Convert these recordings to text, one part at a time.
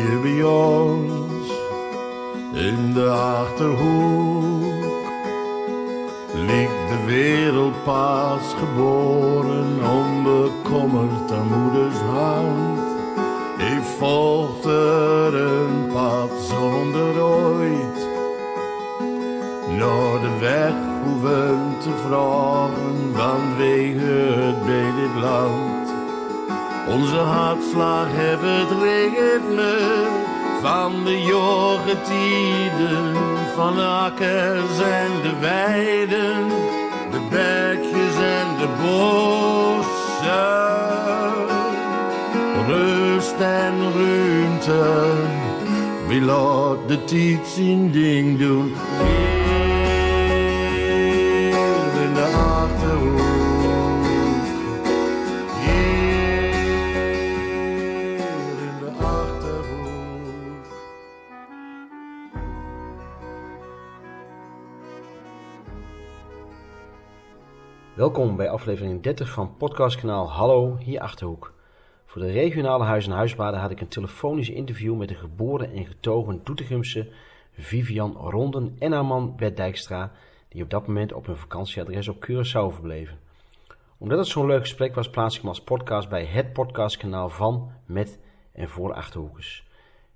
Hier bij ons in de achterhoek ligt de wereld pas geboren, onbekommerd aan moeders hand. Ik volgt er een pad zonder ooit naar de weg hoeven te vragen, vanwege het bij dit land. Onze hartslag hebben het ritme van de jorgetiden, van de akkers en de weiden, de bergjes en de bossen. Rust en ruimte, wie laat de tijd zijn ding doen. Welkom bij aflevering 30 van podcastkanaal Hallo, hier Achterhoek. Voor de regionale huis- en huisbaden had ik een telefonisch interview met de geboren en getogen Doetinchemse Vivian Ronden en haar man Bert Dijkstra, die op dat moment op hun vakantieadres op Curaçao verbleven. Omdat het zo'n leuk gesprek was, plaats ik hem als podcast bij het podcastkanaal van, met en voor Achterhoekers.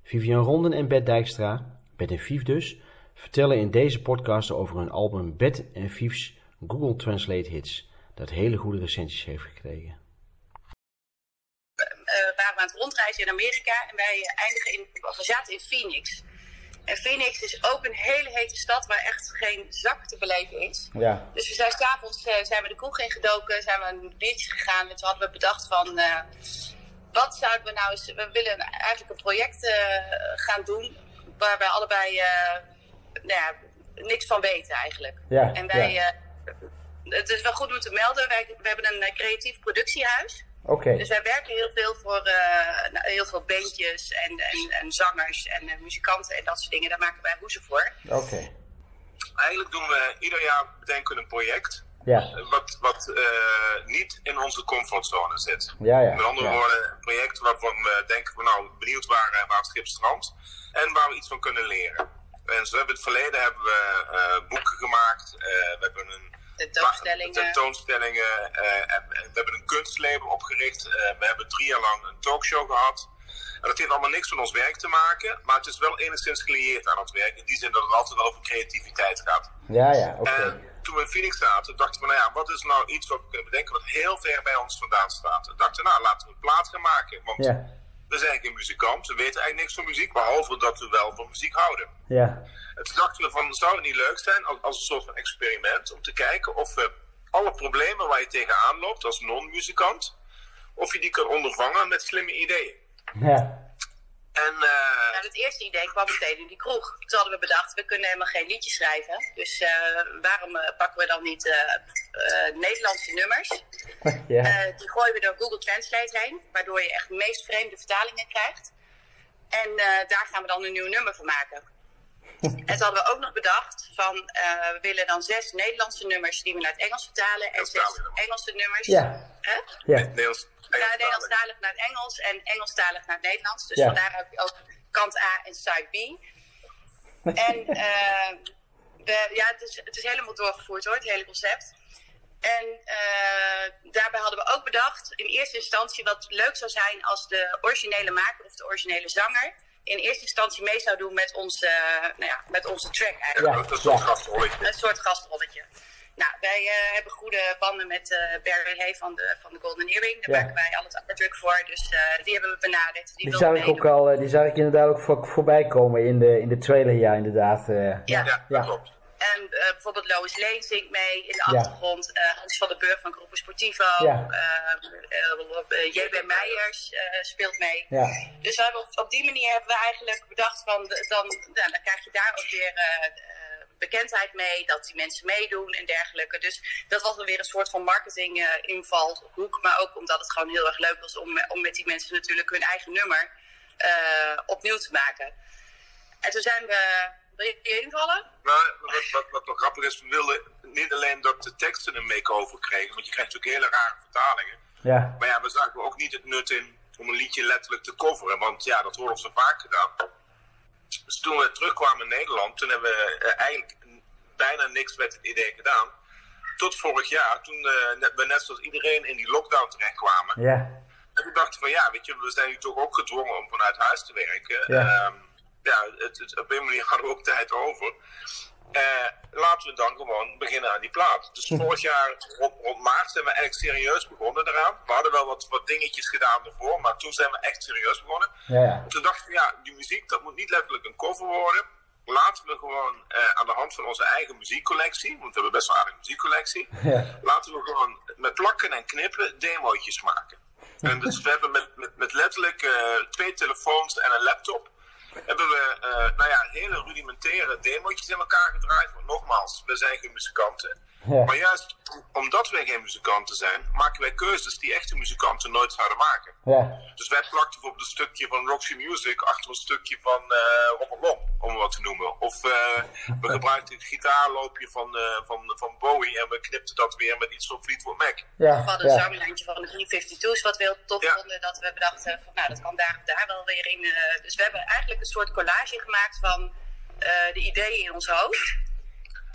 Vivian Ronden en Bert Dijkstra, Bert en Vief dus, vertellen in deze podcast over hun album Bert en Viefs Google Translate Hits, dat hele goede recensies heeft gekregen. eh, waren we aan het rondreizen in Amerika en wij eh, eindigen in, we zaten in Phoenix. En Phoenix is ook een hele hete stad waar echt geen zak te beleven is. Ja, Dus we zijn s'avonds uh, zijn we de kroeg ingedoken, zijn we een biertje gegaan en toen hadden we bedacht van eh, wat zouden we nou eens, we willen eigenlijk een project eh, gaan doen waar wij allebei eh, nou ja, niks van weten eigenlijk. Ja, en wij, ja. Het is wel goed om te melden, wij, we hebben een eh, creatief productiehuis. oké. Dus wij werken heel veel voor eh, nou, heel veel bandjes en, en, en zangers en eh, muzikanten en dat soort dingen. Daar maken wij hoezen voor. Oké. Eigenlijk doen we ieder jaar bedenken een project Ja, wat, wat eh, niet in onze comfortzone zit. ja, ja. Met andere ja. woorden, een project waarvan we denken van nou benieuwd waar, eh, waar het schip strandt en waar we iets van kunnen leren. En zo hebben we in het verleden hebben we eh, boeken gemaakt, eh, we hebben een Tentoonstellingen. tentoonstellingen. eh, en, en we hebben een kunstlabel opgericht. Eh, we hebben drie jaar lang een talkshow gehad. En dat heeft allemaal niks met ons werk te maken, maar het is wel enigszins gelieerd aan het werk. In die zin dat het altijd wel over creativiteit gaat. Ja, ja, oké. En toen we in Phoenix zaten, dachten we, nou ja, wat is nou iets wat we kunnen bedenken wat heel ver bij ons vandaan staat? We dachten, nou, laten we een plaat gaan maken. Want Ja, we zijn geen muzikant, we weten eigenlijk niks van muziek, behalve dat we wel van muziek houden. ja. En toen dachten we van, zou het niet leuk zijn als, als een soort van experiment om te kijken of we alle problemen waar je tegenaan loopt als non-muzikant, of je die kan ondervangen met slimme ideeën. Ja, En eh, Nou, het eerste idee kwam meteen in die kroeg. Toen hadden we bedacht, we kunnen helemaal geen liedjes schrijven. Dus eh, waarom eh, pakken we dan niet eh, eh, Nederlandse nummers? ja. Eh, die gooien we door Google Translate heen, waardoor je echt de meest vreemde vertalingen krijgt. En eh, daar gaan we dan een nieuw nummer van maken. En toen hadden we ook nog bedacht van, eh, we willen dan zes Nederlandse nummers die we naar het Engels vertalen. En zes. Engelse nummers. Ja. Hè? Ja, Nederlands, Nederlandstalig naar het Engels en Engelstalig naar het Nederlands. Dus Ja. vandaar heb je ook kant A en side B. En eh, we, ja, het is, het is helemaal doorgevoerd hoor, het hele concept. En eh, daarbij hadden we ook bedacht, in eerste instantie, wat leuk zou zijn als de originele maker of de originele zanger in eerste instantie mee zou doen met onze, nou ja, met onze track Ja, eigenlijk. is een soort Ja. gastrolletje. Een soort gastrolletje. Nou, wij eh, hebben goede banden met eh Barry Hay van de, van de Golden Earring. Daar Ja. maken wij al het artwork voor. Dus eh, die hebben we benaderd. Die, die zag ik ook al, eh, die zag ik inderdaad ook voor, voorbij komen in de, in de trailer, ja, inderdaad. eh. Ja. Ja, dat Ja. klopt. En eh, bijvoorbeeld Lois Lane zingt mee in de Ja. achtergrond. eh, Hans van den Burg van Groepen Sportivo. Ja. eh, eh, JB Meijers speelt mee. Ja, Dus we hebben op, op die manier hebben we eigenlijk bedacht van, de- dan, nou, dan krijg je daar ook weer bekendheid mee, dat die mensen meedoen en dergelijke. Dus dat was dan weer een soort van marketing eh, invalhoek, maar ook omdat het gewoon heel erg leuk was om, om met die mensen natuurlijk hun eigen nummer opnieuw te maken. En toen zijn we, wil je invallen? Nou, wat, wat, wat nog grappig is, we wilden niet alleen dat de teksten een make-over kregen, want je krijgt natuurlijk hele rare vertalingen. ja, Maar ja, we zagen ook niet het nut in om een liedje letterlijk te coveren. Want ja, dat wordt zo vaak gedaan. Dus toen we terugkwamen in Nederland, toen hebben we eh, eigenlijk bijna niks met het idee gedaan. Tot vorig jaar, toen uh, we net zoals iedereen in die lockdown terechtkwamen. Ja. En toen dachten we, ja, weet je, we zijn nu toch ook gedwongen om vanuit huis te werken. Ja. Ehm, ja, het, het- op een manier hadden we ook tijd over. Eh, laten we dan gewoon beginnen aan die plaat. Dus vorig jaar rond, rond maart zijn we eigenlijk serieus begonnen eraan. We hadden wel wat, wat dingetjes gedaan ervoor, maar toen zijn we echt serieus begonnen. Ja. Toen dachten we, ja, die muziek, dat moet niet letterlijk een cover worden. Laten we gewoon eh, aan de hand van onze eigen muziekcollectie, want we hebben best wel een aardige muziekcollectie, Ja. laten we gewoon met plakken en knippen demootjes maken. En dus we hebben met, met, met letterlijk eh, twee telefoons en een laptop, hebben we eh, nou ja, hele rudimentaire demootjes in elkaar gedraaid. Want nogmaals, we zijn geen muzikanten. Ja. Maar juist omdat wij geen muzikanten zijn, maken wij keuzes die echte muzikanten nooit zouden maken. Ja. Dus wij plakten bijvoorbeeld een stukje van Roxy Music achter een stukje van eh Robert Long, om wat te noemen. Of eh, we gebruikten het gitaarloopje van, eh, van, van Bowie en we knipten dat weer met iets van Fleetwood Mac. Ja. We hadden een Ja. zanglijntje van de 352's, wat we heel tof Ja. vonden. Dat we bedachten van, nou, dat kan daar, daar wel weer in. dus we hebben eigenlijk een soort collage gemaakt van eh, de ideeën in ons hoofd.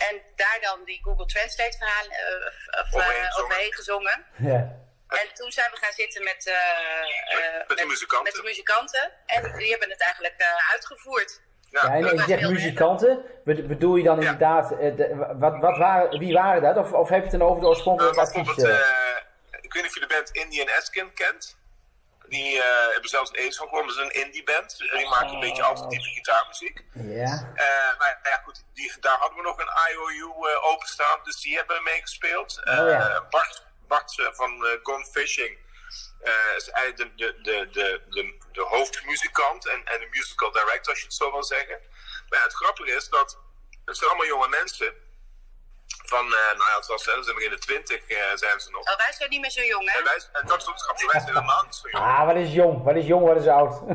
En daar dan die Google Translate verhalen eh, of, Overheen eh, gezongen. overheen gezongen. Ja. En toen zijn we gaan zitten met, eh, eh, met de muzikanten. met de muzikanten. En die hebben het eigenlijk eh, uitgevoerd. Ja, Ja, en eh, ik zeg heel muzikanten, Be- bedoel je dan Ja. inderdaad, eh, de- wat, wat waren, wie waren dat? Of, of heb je het dan over de oorspronkelijke artiesten? eh, ik weet niet of je de band Indian Eskin kent. Die eh, hebben zelfs een van gewonnen. Dat is een indie band. Die maken een beetje alternatieve gitaarmuziek. Ja. Eh, ja, goed, die, daar hadden we nog een IOU eh, openstaan, dus die hebben meegespeeld. Eh, Oh ja. Bart, Bart eh, van eh, Gone Fishing eh, is eigenlijk de, de, de, de, de, hoofdmuzikant en, en de musical director, als je het zo wil zeggen. Maar het grappige is dat het zijn allemaal jonge mensen. Van, eh, nou ja, het was, ze zijn in de twintig eh, zijn ze nog. Oh, wij zijn niet meer zo jong, hè? En, wij, en dat is ook wij zijn helemaal niet zo jong. Ah, wat is jong? Wat is jong, wat is oud?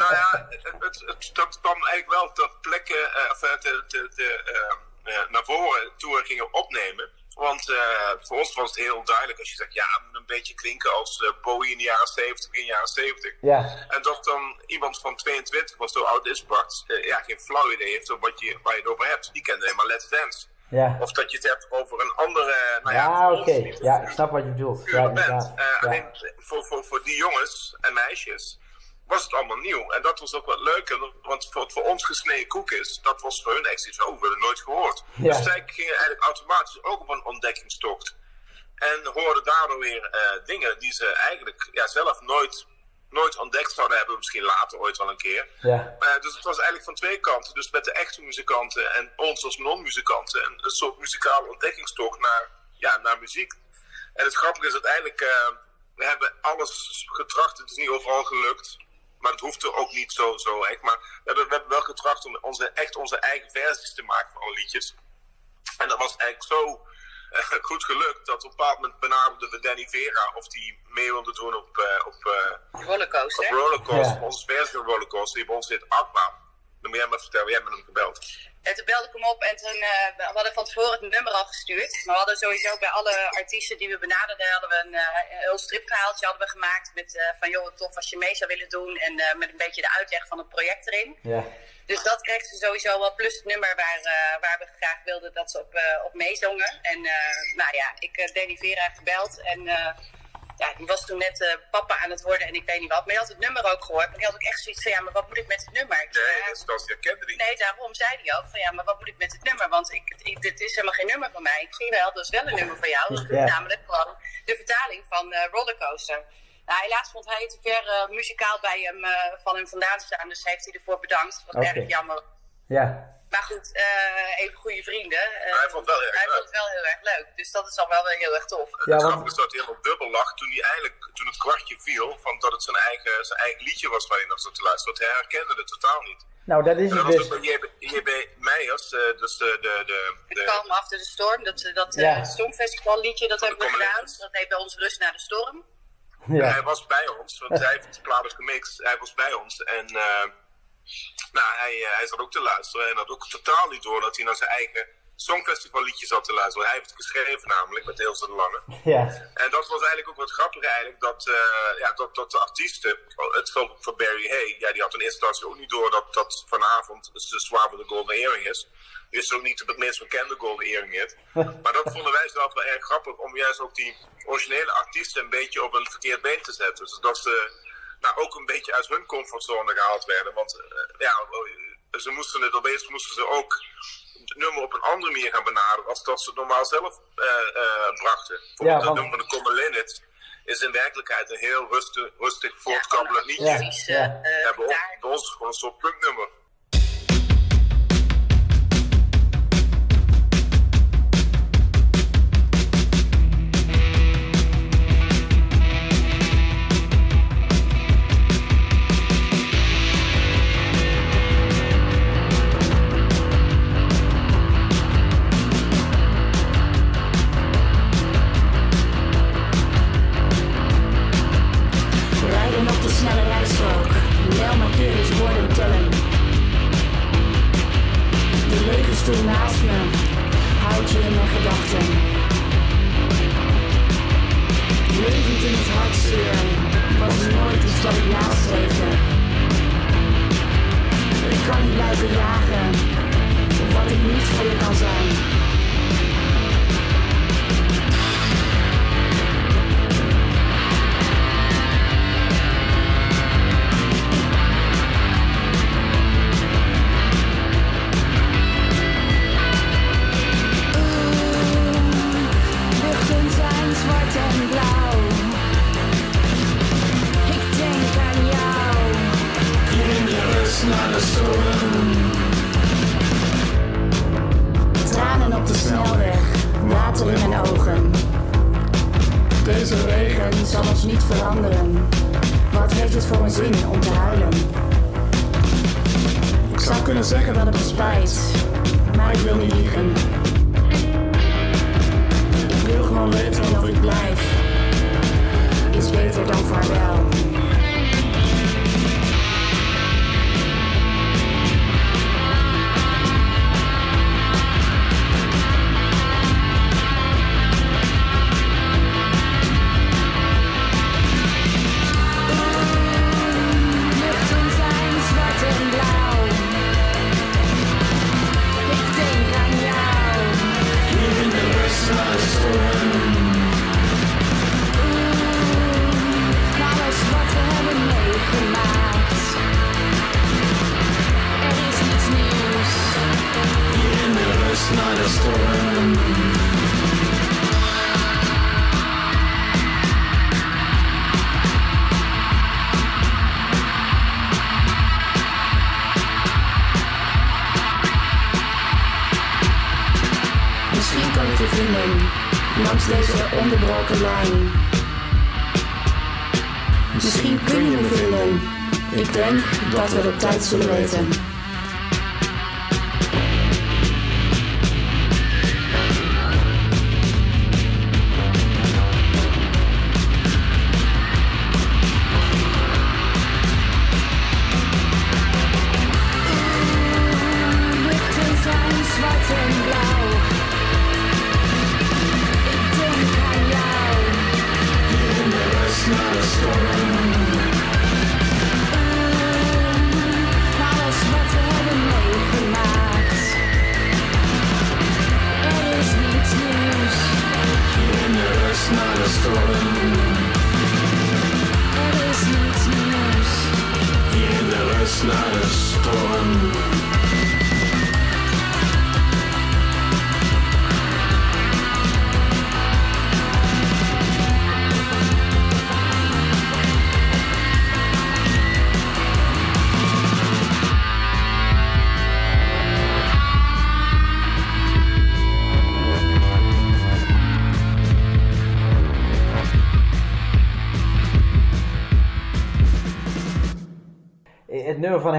Nou ja, het, het, het- dat kwam eigenlijk wel ter plekke, eh, of, eh, te, te, te, eh, eh, naar voren toen we gingen opnemen. Want eh, voor ons was het heel duidelijk als je zegt, ja, het moet een beetje klinken als eh, Bowie in de jaren 70, in de jaren 70. ja. En dat dan iemand van 22, wat zo oud is Bart, eh, ja, geen flauw idee heeft over wat je, waar je het over hebt. Die kende helemaal Let's Dance. Ja. Of dat je het hebt over een andere, nou ja, oké. Ja, ik snap wat je bedoelt. Ja, inderdaad. Eh. Alleen voor, voor, voor die jongens en meisjes was het allemaal nieuw. En dat was ook wat leuker, want voor, voor ons gesneden koek is, dat was voor hun echt zoiets, oh, we hebben het nooit gehoord. Ja. Dus zij gingen eigenlijk automatisch ook op een ontdekkingstocht. En hoorden daardoor weer eh, dingen die ze eigenlijk ja, zelf nooit, nooit ontdekt zouden hebben, misschien later ooit wel een keer. Ja. Dus het was eigenlijk van twee kanten. Dus met de echte muzikanten en ons als non-muzikanten. Een, een soort muzikale ontdekkingstocht naar, ja, naar muziek. En het grappige is uiteindelijk, eh we hebben alles getracht. Het is niet overal gelukt. Maar het hoeft er ook niet zo, zo echt. Maar we hebben, we hebben wel getracht om onze, echt onze eigen versies te maken van alle liedjes. En dat was eigenlijk zo goed gelukt dat op een bepaald moment benaderden we Danny Vera of die mee wilde doen op, eh, op, eh, op Rollercoaster. Rollercoaster, Ja. onze versie van Rollercoaster, die bij ons zit Aqua. Dan moet jij maar vertellen, jij met hem gebeld. En toen belde ik hem op en toen, eh, we hadden van tevoren het nummer al gestuurd. Maar we hadden sowieso bij alle artiesten die we benaderden, hadden we een, eh, een heel stripverhaaltje hadden we gemaakt. Met eh, van joh, wat tof als je mee zou willen doen. En eh, met een beetje de uitleg van het project erin. Ja. Dus dat kreeg ze sowieso wel. Plus het nummer waar, eh, waar we graag wilden dat ze op, eh, op meezongen. En eh, nou ja, ik heb Danny Vera gebeld. En eh, ja, die was toen net eh, papa aan het worden en ik weet niet wat. Maar die had het nummer ook gehoord. Maar die had ook echt zoiets van, ja, maar wat moet ik met het nummer? Ik Nee, ja, dat is- dat is- je kende die. Nee, daarom zei hij ook van ja, maar wat moet ik met het nummer? Want ik, ik, dit is helemaal geen nummer van mij. Ik zie wel, dat is wel een nummer van jou. Dat is Ja. namelijk gewoon de vertaling van eh, Rollercoaster. Nou, helaas vond hij het te ver eh, muzikaal bij hem, eh, van hem vandaan staan. Dus heeft hij ervoor bedankt. Wat Oké. erg jammer. Ja. Maar goed, eh, even goede vrienden. Eh, hij vond het wel erg hij leuk. vond het wel heel erg leuk. Dus dat is dan wel weer heel erg tof. Ja, het want- grappige is dat hij helemaal dubbel lag toen hij eigenlijk, toen het kwartje viel, van dat het zijn eigen, zijn eigen liedje was waar hij naar zat te luisteren. Want hij herkende het totaal niet. Nou, dat is het dat dus. JB, Meijers, eh, dus de, de, de, Het de, kwam after de storm, dat, dat Ja. eh, Stormfestival liedje, dat hebben we gedaan. Dat heet bij ons Rust naar de Storm. Ja. Hij was bij ons, want hij heeft de plaat gemixt. Hij was bij ons en eh, nou, hij, eh, hij zat ook te luisteren en had ook totaal niet door dat hij naar zijn eigen Songfestival liedjes zat te luisteren. Hij heeft het geschreven namelijk, met Ilse de Lange. Ja. En dat was eigenlijk ook wat grappig eigenlijk, dat, uh, ja, dat, dat de artiesten, het geldt voor Barry Hay, ja, die had in eerste instantie ook niet door dat, dat vanavond de Zwaar de Golden Earring is. Die is ook niet het meest bekende Golden Earring hit. Maar dat vonden wij zelf wel erg grappig, om juist ook die originele artiesten een beetje op een verkeerd been te zetten. Dus dat ze nou, ook een beetje uit hun comfortzone gehaald werden. Want uh, ja, ze moesten het opeens moesten ze ook het nummer op een andere manier gaan benaderen als dat ze het normaal zelf uh, uh, brachten. Bijvoorbeeld Ja, het want- nummer van de Common Linnet is in werkelijkheid een heel rustig, rustig voortkabbelend liedje. Ja, ja. eh, Ja, bij, ons, bij ons het gewoon een soort punknummer. Snelle rijstrook, wel markeerders worden tellen. De lege stoel naast me, houdt je in mijn gedachten. Levend in het hartzeer, was nooit iets dat ik nastreefde. Ik kan niet blijven jagen, op wat ik niet voor je kan zijn. Zwart en blauw. Ik denk aan jou. In de rust naar de storm. Tranen op de snelweg, water in mijn ogen. Deze regen zal ons niet veranderen. Wat heeft het voor een zin om te huilen? Ik zou kunnen zeggen dat het me spijt, maar ik wil niet liegen. Gewoon weten of ik blijf. Is beter dan vaarwel. We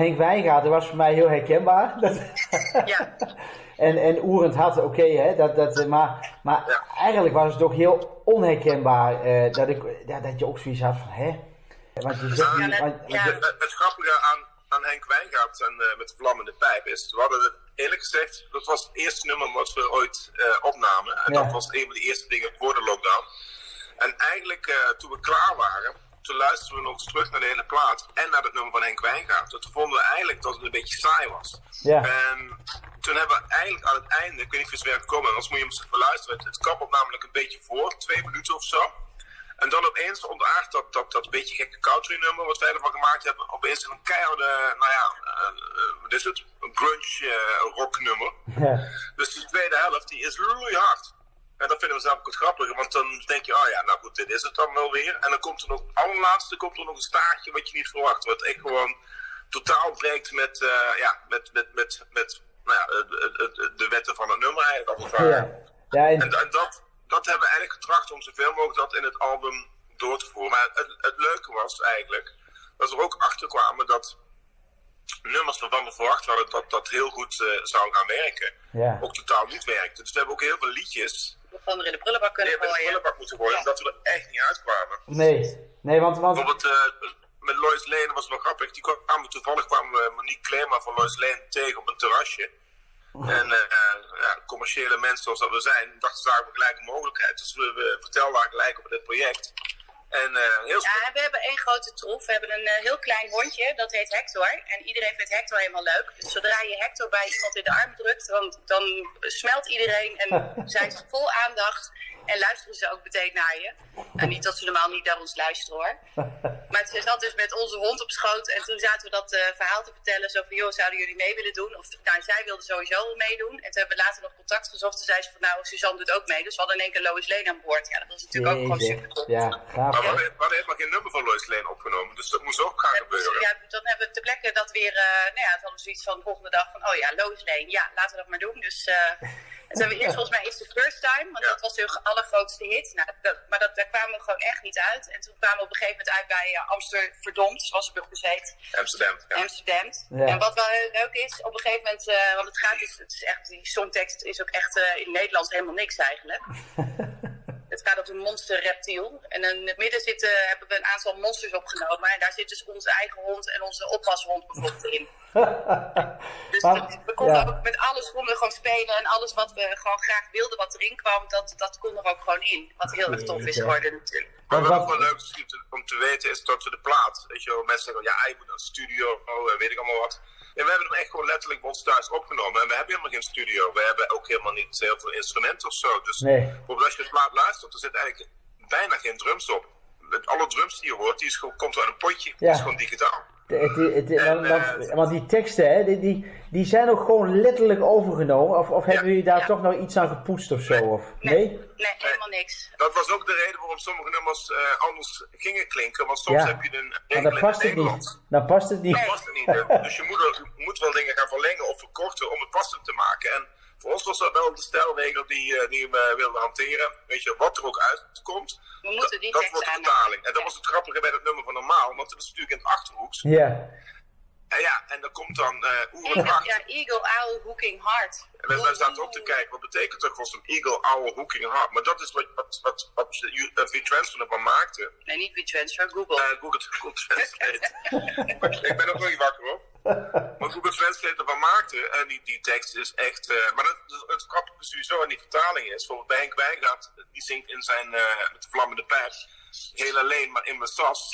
Henk Wijngaard dat was voor mij heel herkenbaar. Dat, Ja. en, en Oerend had, oké, hè, dat, dat, maar, maar Ja. eigenlijk was het ook heel onherkenbaar eh, dat, ik, ja, dat je ook zoiets had van, hè? Want je zegt Ja, niet, want je- Het, het grappige aan, aan Henk Wijngaard en eh, met de vlammende pijp is, we hadden het eerlijk gezegd, dat was het eerste nummer wat we ooit eh, opnamen. En Ja. dat was een van de eerste dingen voor de lockdown. En eigenlijk, eh, toen we klaar waren, toen luisterden we nog eens terug naar de hele plaat. En naar het nummer van Henk Wijngaard. Toen vonden we eigenlijk dat het een beetje saai was. Ja. En toen hebben we eigenlijk aan het einde, ik weet niet of je het weer gekomen, anders moet je hem eens even luisteren. Het, het kabbelt namelijk een beetje voor, twee minuten of zo. En dan opeens ontaart dat, dat, dat beetje gekke country nummer wat wij ervan gemaakt hebben. Opeens een keiharde, nou ja, eh, eh, wat is het? Een grunge eh, rock nummer. Ja. Dus die tweede helft die is hard. En dat vinden we zelf ook het grappige, want dan denk je, oh ja, nou goed, dit is het dan wel weer. En dan komt er nog, allerlaatste komt er nog een staartje wat je niet verwacht. Wat echt gewoon totaal breekt met, eh, ja, met, met, met, met nou ja, de, de, de wetten van het nummer eigenlijk, als het ware. Ja. Ja, en, En, en dat, dat hebben we eigenlijk getracht om zoveel mogelijk dat in het album door te voeren. Maar het, het leuke was eigenlijk dat we er ook achter kwamen dat nummers waarvan we verwacht hadden dat dat heel goed eh, zou gaan werken, ja. ook totaal niet werkte. Dus we hebben ook heel veel liedjes We gewoon er in de prullenbak kunnen hebben in de gooien. prullenbak moeten gooien, omdat we er echt niet uitkwamen. Nee. Nee, want, want Bijvoorbeeld eh, met Lois Lane was wel grappig. Die kwamen, toevallig kwamen we Monique Klema van Lois Lane tegen op een terrasje. En eh, ja, commerciële mensen zoals dat we zijn, dachten zagen we gelijk een mogelijkheid. Dus we, we vertelden haar gelijk over dit project. En eh, heel. Ja, we hebben één grote troef. We hebben een eh, heel klein hondje, dat heet Hector. En iedereen vindt Hector helemaal leuk. Dus zodra je Hector bij iemand in de arm drukt, dan, dan smelt iedereen en zijn ze vol aandacht. En luisteren ze ook meteen naar je. En niet dat ze normaal niet naar ons luisteren hoor. Maar ze zat dus met onze hond op schoot. En toen zaten we dat eh, verhaal te vertellen. Zo van, joh, zouden jullie mee willen doen? Of nou, zij wilde sowieso wel meedoen. En toen hebben we later nog contact gezocht. Toen zei ze van, nou, Suzanne doet ook mee. Dus we hadden in één keer Lois Lane aan boord. Ja, dat was natuurlijk ook gewoon super tof. Ja, gaaf. Maar we hadden, we hadden helemaal geen nummer van Lois Lane opgenomen. Dus dat moest ook gaan Ja, dus, gebeuren. ja, dan hebben we ter plekke dat weer, eh nou ja, het hadden we zoiets van de volgende dag van, oh ja, Lois Lane, ja, laten we dat maar doen. Dus eh en toen hebben we eerst volgens mij is de first time, want Ja. dat was de allergrootste hit. Nou, dat, maar dat, daar kwamen we gewoon echt niet uit. En toen kwamen we op een gegeven moment uit bij uh, Amsterdam, zoals ik gezegd, Amsterdam. Ja. Amsterdam. Ja. En wat wel heel leuk is, op een gegeven moment, eh, want het gaat dus, het is echt, die songtekst is ook echt eh, in Nederlands helemaal niks eigenlijk. Het gaat over een monsterreptiel. En in het midden zitten, hebben we een aantal monsters opgenomen. En daar zit dus onze eigen hond en onze oppashond bijvoorbeeld in. Dus Maar- dat- we konden ja. ook met alles konden we gewoon spelen. En alles wat we gewoon graag wilden, wat erin kwam, dat, dat kon er ook gewoon in. Wat heel erg tof is geworden natuurlijk. Maar wat ook wel leuk is om te- weten is dat we de plaat, weet je wel, mensen zeggen, ja, je moet naar een studio, oh, eh, weet ik allemaal wat. En we hebben hem echt gewoon letterlijk bij ons thuis opgenomen. En we hebben helemaal geen studio. We hebben ook helemaal niet heel veel instrumenten of zo. Dus Nee. als je de plaat luistert, er zit eigenlijk bijna geen drums op. Alle drums die je hoort, die is gewoon, komt uit een potje. Ja. Die is gewoon digitaal. Het, het, het- En, want, want, want die teksten, hè, die, die, die zijn ook gewoon letterlijk overgenomen. Of, of hebben jullie daar Ja. toch nog iets aan gepoetst of zo? Of? Nee? Nee, helemaal niks. Dat was ook de reden waarom sommige nummers eh, anders gingen klinken. Want soms Ja. heb je een Maar regel dan in past het het Nederlands. niet. Dan past het niet. Past het. Dus je moet, er- je moet wel dingen gaan verlengen of verkorten om het passend te maken. En voor ons was dat wel de stijlregel die, eh, die we wilden hanteren. Weet je, wat er ook uitkomt, We moeten die dat tekst wordt de vertaling. En dat was het grappige bij dat nummer van normaal, want het is natuurlijk in het achterhoeks. Ja. En ja, en dan komt dan eh Pracht. ja, Eagle, Owl, Hooking Heart. En we, we zaten ook te kijken, wat betekent dat voor zo'n Eagle, Owl, Hooking Heart? Maar dat is wat, wat, wat, wat uh, V-Transfer ervan maakte. Nee, niet Google. Eh, Google, Google Translate. ik ben nog niet wakker hoor. Maar Google Translate ervan maakte, en die, die tekst is echt. eh, maar dat, het grappige sowieso aan die vertaling is, bijvoorbeeld bij Henk Wijngaard, die zingt in zijn eh, met de vlammende pijp, heel alleen, maar in mijn sas.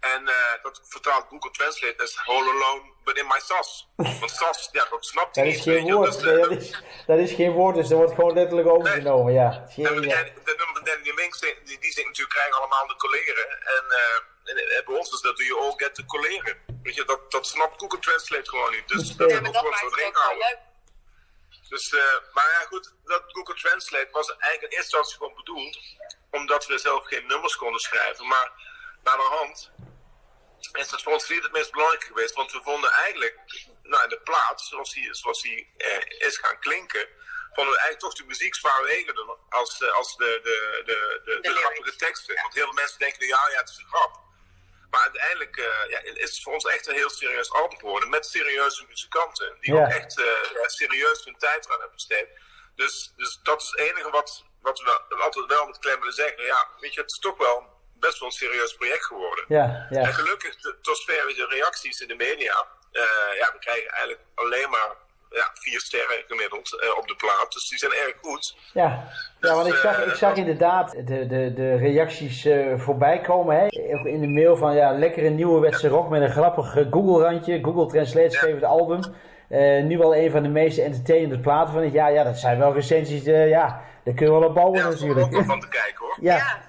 En eh, dat vertaalt Google Translate als whole alone, but in my sas. Want sas, ja, dat snapt hij Dat niet. is geen je. woord. Dus, eh, dat, is, dat is geen woord, dus dat wordt gewoon letterlijk overgenomen. Ja. en Geen- ja. Nummer Danny die, die zingt natuurlijk krijgen allemaal de coleren. En, eh, en, eh, bij ons is dat doe je all get de coleren. Weet je, dat, dat snapt Google Translate gewoon niet. Dus dat dat gewoon ook wel gehouden. leuk. Dus, eh, maar ja, goed, dat Google Translate was eigenlijk in eerste instantie gewoon bedoeld omdat we zelf geen nummers konden schrijven. Maar naar de hand is dat voor ons niet het meest belangrijke geweest, want we vonden eigenlijk, nou, de plaat zoals die, zoals die eh, is gaan klinken, vonden we eigenlijk toch de muziek zwaarwegender als, eh, als de, de, de, de, de, grappige teksten. Want heel veel mensen denken, ja, ja, het is een grap. Maar uiteindelijk eh, ja, is het voor ons echt een heel serieus album geworden. Met serieuze muzikanten. Die Ja. ook echt eh, ja, serieus hun tijd eraan hebben besteed. Dus, dus dat is het enige wat, wat we altijd wel met klem willen zeggen. Ja, weet je, het is toch wel best wel een serieus project geworden. Ja, En ja. gelukkig, de- tot zover de reacties in de media. eh, ja, we krijgen eigenlijk alleen maar ja, vier sterren gemiddeld eh, op de plaat. Dus die zijn erg goed. Ja, ja want ik Dus, zag, eh, ik zag inderdaad de, de, de reacties eh, voorbij komen. Hè? In de mail van ja, lekkere nieuwe rock met een grappig eh, Google-randje. Google Translate schreef het album. Eh, nu wel een van de meest entertainende platen van het jaar. Ja, dat zijn wel recensies, eh, ja, daar kun je wel op bouwen Ja, natuurlijk. wel van te kijken hoor. Ja, Ja,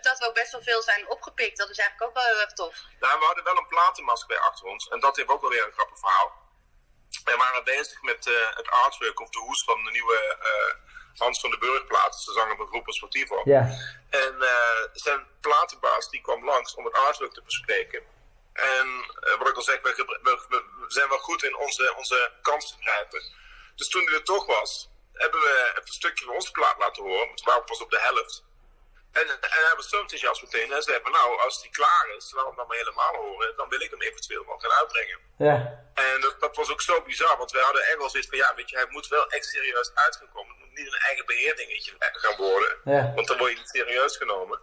dat we ook best wel veel zijn opgepikt. Dat is eigenlijk ook wel heel erg tof. Nou, we hadden wel een platenmask bij achter ons. En dat heeft ook wel weer een grappig verhaal. Wij waren bezig met eh, het artwork of de hoes van de nieuwe eh, Hans van de Burg plaat. De zanger van Groepen Sportivo. ja, En eh, zijn platenbaas die kwam langs om het artwork te bespreken. En wat ik al zeg, we, we- we- we zijn wel goed in onze, onze kans te grijpen. Dus toen hij er toch was, hebben we even een stukje van onze plaat laten horen. Want we waren pas op de helft. En, en hij was zo enthousiast meteen. En hij zei van nou, als die klaar is, laat hem dan maar helemaal horen. Dan wil ik hem eventueel wel gaan uitbrengen. ja, En dat, dat was ook zo bizar, want wij hadden echt wel zoiets van ja, weet je, hij moet wel echt serieus uitgekomen. Het moet niet een eigen beheerdingetje gaan worden. ja. Want dan word je niet serieus genomen.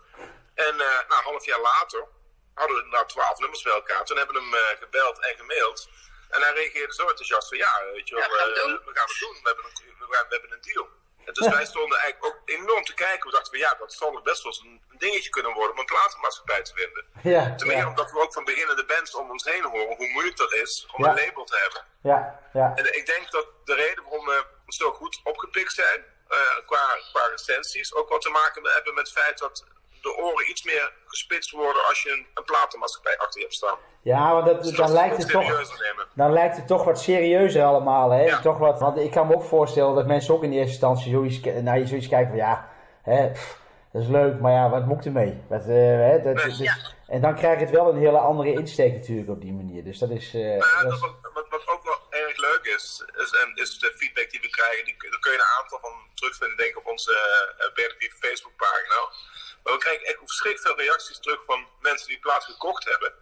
En eh nou, een half jaar later hadden we inderdaad twaalf nummers bij elkaar. Toen hebben we hem eh, gebeld en gemaild. En hij reageerde zo enthousiast van ja, weet je wel, Ja, gaan we eh, we gaan het doen. We hebben een, we, gaan- we hebben een deal. En dus wij stonden eigenlijk ook enorm te kijken. We dachten van ja, dat zal nog best wel eens een, dingetje kunnen worden om een platenmaatschappij te vinden. Ja, Ten meer ja, omdat we ook van beginnende bands om ons heen horen hoe moeilijk dat is om een label te hebben. ja, ja, En ik denk dat de reden waarom we zo goed opgepikt zijn, eh, qua, qua recensies, ook wat te maken hebben met het feit dat de oren iets meer gespitst worden als je een, een platenmaatschappij achter je hebt staan. ja, want dat, Dus dan dat lijkt het toch... Dan lijkt het toch wat serieuzer allemaal, hè? Ja. Toch wat, want ik kan me ook voorstellen dat mensen ook in eerste instantie zoiets, naar je zoiets kijken van ja, hè, pff, dat is leuk, maar ja, wat moet ik ermee? Wat, eh, hè, dat, Nee. dus- Ja. En dan krijg je het wel een hele andere insteek natuurlijk op die manier. Dus dat is... eh, Nou dat wat, wat, wat ook wel erg leuk is, is, en is de feedback die we krijgen, die, daar kun je een aantal van terugvinden, denk ik, op onze uh, Facebookpagina. Maar we krijgen echt verschrikkelijk veel reacties terug van mensen die plaats gekocht hebben.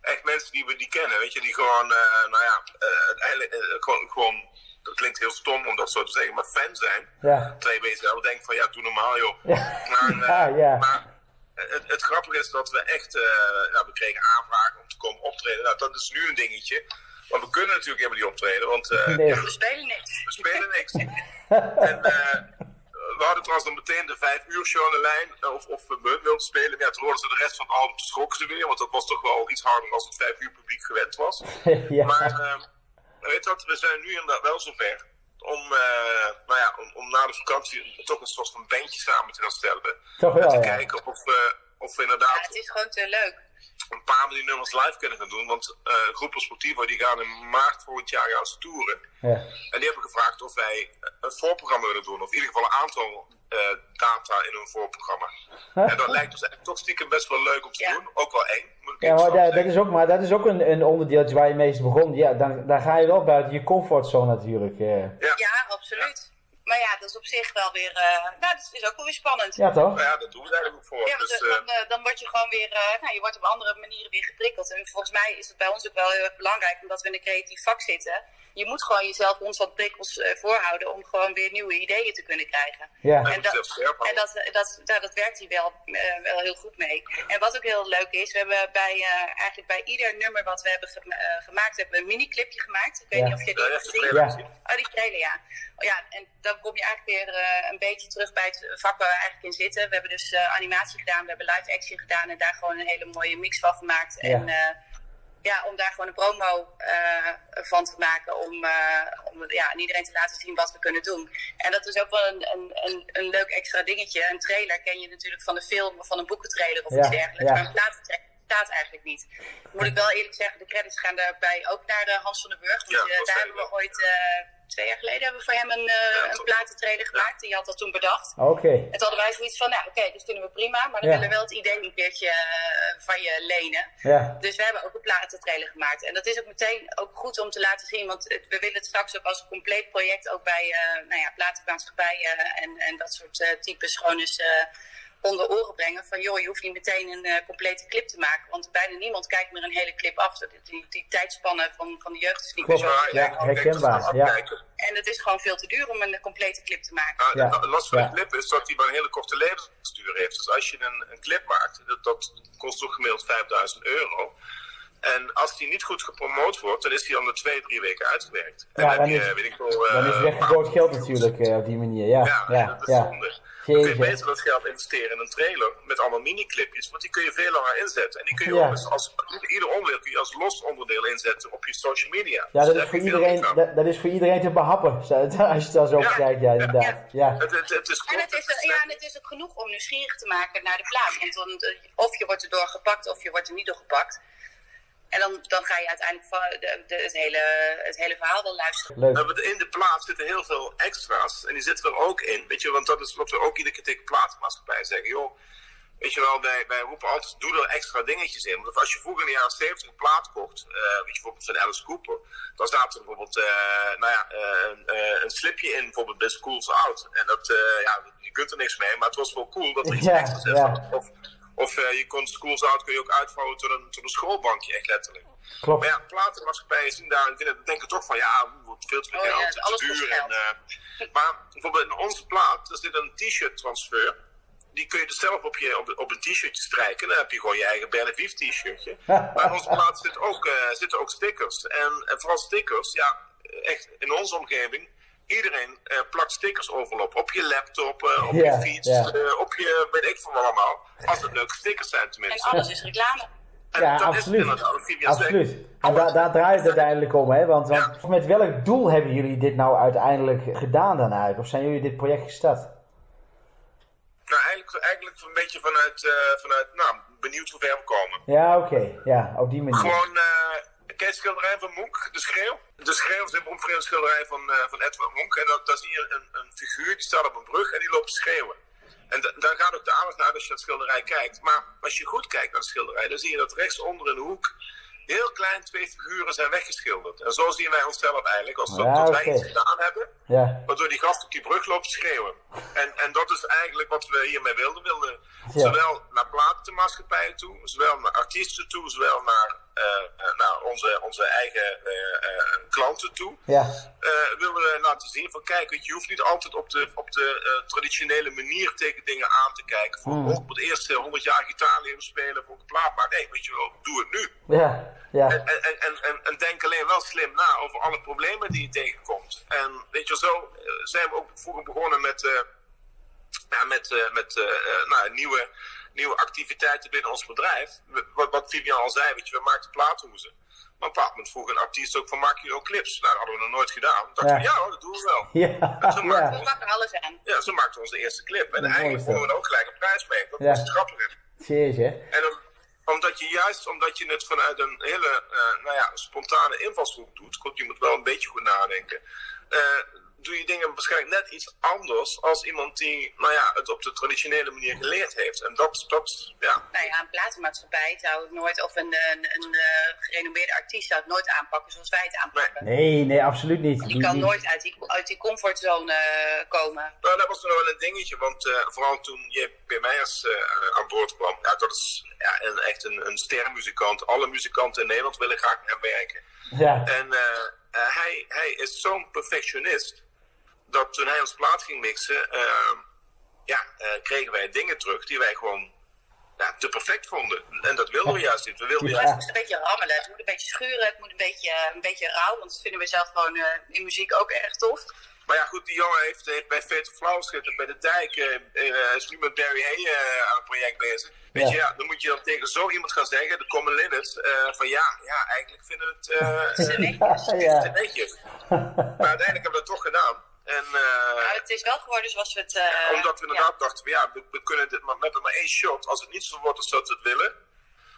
Echt mensen die we niet kennen, weet je, die gewoon, eh, nou ja, eh, uiteindelijk eh, gewoon, gewoon, dat klinkt heel stom om dat zo te zeggen, maar fan zijn. ja. Twee bezig, we denken van ja, doe normaal joh. Ja. Maar, eh, Ja, ja. maar het, het grappige is dat we echt, eh, nou, we kregen aanvragen om te komen optreden. Nou, dat is nu een dingetje. Maar we kunnen natuurlijk helemaal niet optreden, want eh, Nee. ja, We spelen niks. we spelen niks. en eh, we hadden trouwens dan meteen de vijf uur show aan de lijn, eh, of, of we Munt wilden spelen. Maar ja, toen hoorden ze de rest van het album, schrokken ze weer, want dat was toch wel iets harder dan het vijf uur publiek gewend was. ja. Maar eh, weet je wat, we zijn nu inderdaad wel zover om, eh, nou ja, om, om na de vakantie toch een soort van bandje samen te gaan stellen. Toch en wel, te ja. kijken of, we of we Ja, inderdaad het is gewoon te leuk. Een paar van die nummers live kunnen gaan doen. Want eh Groepen Sportivo die gaan in maart volgend jaar gaan ze toeren. ja. En die hebben gevraagd of wij een voorprogramma willen doen. Of in ieder geval een aantal eh, data in hun voorprogramma. En dat lijkt ons eigenlijk toch stiekem best wel leuk om te Ja. doen. Ook wel eng. Ja, maar dat, is ook, maar dat is ook een, een onderdeeltje waar je meest begon. Ja, dan, dan ga je wel buiten je comfortzone natuurlijk. eh. Ja, absoluut. Maar ja, dat is op zich wel weer. eh, nou, dat is ook wel weer spannend. Ja, toch? Nou ja, dat doen we eigenlijk ook voor. Ja, want dus, eh, eh, dan, eh, dan word je gewoon weer, eh, nou, je wordt op andere manieren weer geprikkeld. En volgens mij is het bij ons ook wel heel erg belangrijk, omdat we in een creatief vak zitten. Je moet gewoon jezelf constant prikkels eh, voorhouden om gewoon weer nieuwe ideeën te kunnen krijgen. Ja. en dat, en dat, dat, nou, dat werkt hier wel, eh, wel heel goed mee. En wat ook heel leuk is, we hebben bij, eh, eigenlijk bij ieder nummer wat we hebben gema- gemaakt, hebben we een mini-clipje gemaakt. Ik weet Ja. niet of je die Ja, hebt gezien. Ja. Oh, die trailer, ja. Ja, en dan kom je eigenlijk weer eh, een beetje terug bij het vak waar we eigenlijk in zitten. We hebben dus eh, animatie gedaan, we hebben live action gedaan en daar gewoon een hele mooie mix van gemaakt. Ja. En eh, ja, om daar gewoon een promo eh, van te maken, om, eh, om ja, aan iedereen te laten zien wat we kunnen doen. En dat is ook wel een, een, een, een leuk extra dingetje. Een trailer ken je natuurlijk van een film of van een boekentrailer of Ja, iets dergelijks. ja. Maar een platentrailer bestaat eigenlijk niet. Moet ik wel eerlijk zeggen, de credits gaan daarbij ook naar eh, Hans van den Burg. Want Ja, daar hebben we ooit, eh, twee jaar geleden, hebben we voor hem een, eh Ja, een gemaakt. Die had dat toen bedacht. Oké. En toen hadden wij zoiets van, nou oké, dat vinden we prima, maar dan Ja. willen we wel het idee een keertje eh, van je lenen. Ja. Dus we hebben ook een platentrailer gemaakt. En dat is ook meteen ook goed om te laten zien, want het- we willen het straks ook als een compleet project ook bij eh nou ja, platenmaatschappijen en, en dat soort eh, types gewoon eens eh, onder oren brengen. Van joh, je hoeft niet meteen een eh, complete clip te maken, want bijna niemand kijkt meer een hele clip af. Die, die, die tijdspannen van, van de jeugd is niet meer zo. Ja, herkenbaar, ja. afkijken. En het is gewoon veel te duur om een complete clip te maken. Ja. Het last van Ja. de clip is dat hij maar een hele korte levensduur heeft. Dus als je een, een clip maakt, dat, dat kost toch gemiddeld 5000 euro. En als die niet goed gepromoot wordt, dan is die onder twee, drie weken uitgewerkt. En Ja, dan dan heb je, is- weet ik wel... Dan is eh, weggegooid geld natuurlijk eh, op die manier. Ja, ja, ja, dat is ja. zonde. Dan kun je Jeetje. beter dat geld investeren in een trailer met allemaal mini-clipjes, want die kun je veel langer inzetten. En die kun je Ja. ook als, ieder onderdeel kun je als los onderdeel inzetten op je social media. Ja, Dus dat is, voor iedereen, dat, dat is voor iedereen te behappen, als je het dan zo Ja. bekijkt, ja, inderdaad. Ja. Het, het, het is En het, is, ja, en het is ook genoeg om nieuwsgierig te maken naar de plaat. Want dan, eh, of je wordt er door gepakt of je wordt er niet door gepakt. En dan, dan ga je uiteindelijk va- de, de- het, hele, het hele verhaal wel luisteren. Leuk. In de plaat zitten heel veel extra's. En die zitten er ook in. Weet je, want dat is wat we ook iedere keer tegen platenmaatschappij zeggen. Joh, weet je wel, wij, wij roepen altijd, doe er extra dingetjes in. Want als je vroeger in de jaren 70 een plaat kocht, eh, weet je, bijvoorbeeld van Alice Cooper. Dan staat er bijvoorbeeld, eh, nou ja, eh, een, eh, een slipje in, bijvoorbeeld bij Schools Out. En dat, eh, ja, je kunt er niks mee, maar het was wel cool dat er iets Ja, extra's in ja. zat. Of, of eh, je kon Schools Out kun je ook uitvouwen tot een, tot een schoolbankje, echt letterlijk. Klopt. Maar ja, platenmaatschappijen zien daar, vinden, denken toch van ja, het wordt veel te veel Oh ja, geld, te kost duur. En, eh, maar bijvoorbeeld in onze plaat, er zit een t-shirt transfer. Die kun je dus zelf op, je, op, op een t-shirtje strijken. Dan heb je gewoon je eigen Berlevief t-shirtje. maar in onze plaat zit ook, eh, zitten ook stickers. En, en vooral stickers, ja, echt in onze omgeving. Iedereen eh, plakt stickers overal op. Op je laptop, eh, op je fiets, eh, op je, weet ik van allemaal. Als het leuke stickers zijn En tenminste. alles is reclame. En Ja, dat is absoluut. Absoluut. En daar daar draait het uiteindelijk om, hè? Want, want met welk doel hebben jullie dit nou uiteindelijk gedaan dan eigenlijk? Of zijn jullie dit project gestart? Nou, eigenlijk, eigenlijk een beetje vanuit, eh, vanuit nou, benieuwd hoe ver we komen. Ja, oké. Ja, op die manier. Gewoon, eh ken schilderij van Munch, De Schreeuw? De Schreeuw is een beroemd schilderij van, eh, van Edward Munch. En dat, daar zie je een, een figuur, die staat op een brug en die loopt te schreeuwen. En da- daar gaat ook de aandacht naar als je dat schilderij kijkt. Maar als je goed kijkt naar het schilderij, dan zie je dat rechtsonder in de hoek heel klein twee figuren zijn weggeschilderd. En zo zien wij onszelf eigenlijk, als dat, Ja, dat wij iets gedaan hebben, Ja, waardoor die gast op die brug loopt schreeuwen. En, en dat is eigenlijk wat we hiermee wilden. Wilden Ja. zowel naar platenmaatschappijen toe, zowel naar artiesten toe, zowel naar, naar onze, onze eigen eh, eh, klanten toe. ja. Eh, willen we laten zien van kijk, weet je, je hoeft niet altijd op de, op de eh, traditionele manier tegen dingen aan te kijken. Van, Hmm. oh, ik moet eerst eh, 100 jaar gitaar leren spelen voor een plaat maak. Nee, weet je wel, doe het nu. Ja, ja. En, en, en, en, en denk alleen wel slim na over alle problemen die je tegenkomt. En weet je, zo eh, zijn we ook vroeger begonnen met, eh, ja, met, eh, met eh, eh, nou, nieuwe, nieuwe activiteiten binnen ons bedrijf. Wat, wat Vivian al zei, weet je, we maakten plaathoezen. Maar op een bepaald moment vroeg een artiest ook van, maak je ook clips? Nou, dat hadden we nog nooit gedaan. Toen dachten Ja. we, ja hoor, dat doen we wel. Ja, Zo maakten ja. alles aan. Ja, zo maakten we onze eerste clip. En eigenlijk wonnen we er ook gelijk een prijs mee. Dat Ja. was het grappige. En om- omdat je juist omdat je het vanuit een hele eh, nou ja, spontane invalshoek doet, goed, je moet wel een beetje goed nadenken, eh, doe je dingen waarschijnlijk net iets anders als iemand die nou ja, het op de traditionele manier geleerd heeft. En dat, dat ja, Nou ja, een platenmaatschappij zou het nooit, of een, een, een eh, gerenommeerde artiest zou het nooit aanpakken zoals wij het aanpakken. Nee, nee, absoluut niet. Je Die- kan nooit uit die, uit die comfortzone eh, komen. Nou, dat was nog wel een dingetje, want eh, vooral toen J.P. Meijers eh, aan boord kwam, ja, dat is ja, een, echt een, een sterrenmuzikant. Alle muzikanten in Nederland willen graag met hem werken. Ja, En hij, hij is zo'n perfectionist dat toen hij ons plaat ging mixen, eh, ja, eh, kregen wij dingen terug die wij gewoon ja, te perfect vonden. En dat wilden we juist niet. We wilden Ja. Juist het moet een beetje rammelen, het moet een beetje schuren, het moet een beetje, een beetje rauw. Want dat vinden we zelf gewoon eh, in muziek ook erg tof. Maar ja, goed, die jongen heeft, heeft bij Fatal Flowers gezeten, bij de dijk. eh, eh, is nu met Barry Hay eh, aan het project bezig. Weet Ja. je, ja, dan moet je dan tegen zo iemand gaan zeggen, de common linnets, eh, van ja, ja, eigenlijk vinden we het eh, ja. te netjes. Maar uiteindelijk hebben we het toch gedaan. En, eh, Maar het is wel geworden zoals we het... eh, Omdat we inderdaad dachten, ja, we, we kunnen dit maar, hebben maar één shot. Als het niet zo wordt als dat we het willen,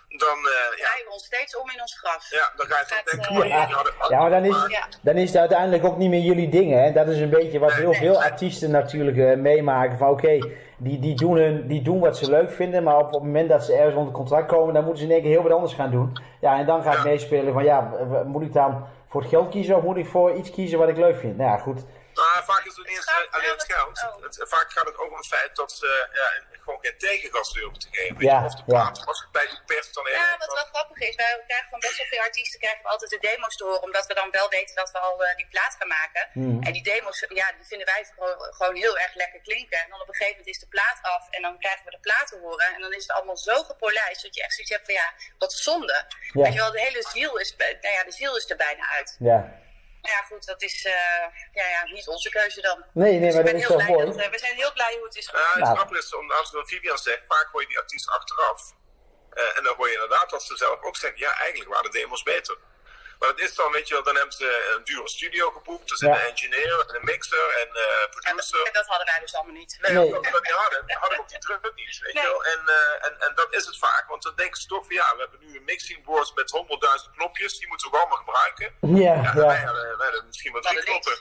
dan, eh, ja, draaien we ons steeds om in ons graf. ja, dan ga je toch denken, oh, Ja. jullie hadden- Ja, maar dan is, Ja. dan is het uiteindelijk ook niet meer jullie ding, hè? Dat is een beetje wat heel Nee. veel artiesten natuurlijk eh, meemaken. Van oké, die, die, doen hun, die doen wat ze leuk vinden, maar op, op het moment dat ze ergens onder contract komen, dan moeten ze in één keer heel wat anders gaan doen. Ja, en dan gaat Ja. meespelen van ja, moet ik dan voor het geld kiezen of moet ik voor iets kiezen wat ik leuk vind? Nou ja, goed. Nou, vaak is het niet eens Gaat eh, alleen het geld. het- oh. Het, vaak gaat het ook om het feit dat ze ja, gewoon geen tegengas durven te geven. Ja, of de ja. plaat was bij die pers dan Ja, even. wat wel grappig is, wij krijgen van best wel veel artiesten krijgen we altijd de demo's te horen, omdat we dan wel weten dat we al eh, die plaat gaan maken. Mhm. En die demo's, ja, die vinden wij gewoon, gewoon heel erg lekker klinken. En dan op een gegeven moment is de plaat af en dan krijgen we de plaat te horen. En dan is het allemaal zo gepolijst dat je echt zoiets hebt van ja, wat zonde. Ja. Weet je wel, de hele ziel is, bij- nou ja, de ziel is er bijna uit. Ja. Maar ja, goed, dat is eh, ja, ja, niet onze keuze dan. Nee, nee, Dus maar ik dat ben is heel wel blij mooi. dat, eh, we zijn heel blij hoe het is Ja, gegaan. het Ja. grappige is, om- als wat Vivian zegt, vaak hoor je die artiest achteraf. Eh, en dan hoor je inderdaad dat ze zelf ook zeggen, ja, eigenlijk waren de demos beter. Maar het is dan, weet je wel, dan hebben ze een dure studio geboekt. Er zit Ja. een engineer, en een mixer en eh Ja, producer. dat, dat hadden wij dus allemaal niet. We- Nee. Omdat we dat niet hadden, hadden we ook die druk niet, weet Nee. je wel. En, eh, en, en dat is het vaak, want dan denken ze toch van, ja, we hebben nu een mixing board met 100.000 knopjes, die moeten we allemaal gebruiken. Ja, Ja, Wij, ja. hadden, wij hadden misschien We drie knoppen.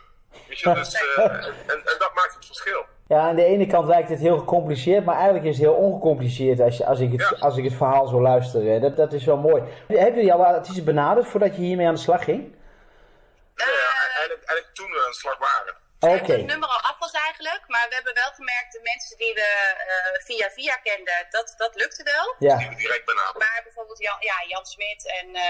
Weet je, dus, eh, en, en dat maakt het verschil. Ja, aan de ene kant lijkt het heel gecompliceerd, maar eigenlijk is het heel ongecompliceerd als, je, als, ik, het, Ja. als ik het verhaal zo luister. Dat, dat is wel mooi. Hebben jullie al artiesten benaderd voordat je hiermee aan de slag ging? Ja, eigenlijk, eigenlijk toen we aan de slag waren. Oké. Dat het nummer al af was eigenlijk, maar we hebben wel gemerkt, de mensen die we eh, via via kenden, dat, dat lukte wel. Ja, Die we direct benaderd. Maar bijvoorbeeld Jan, ja, Jan Smit en eh,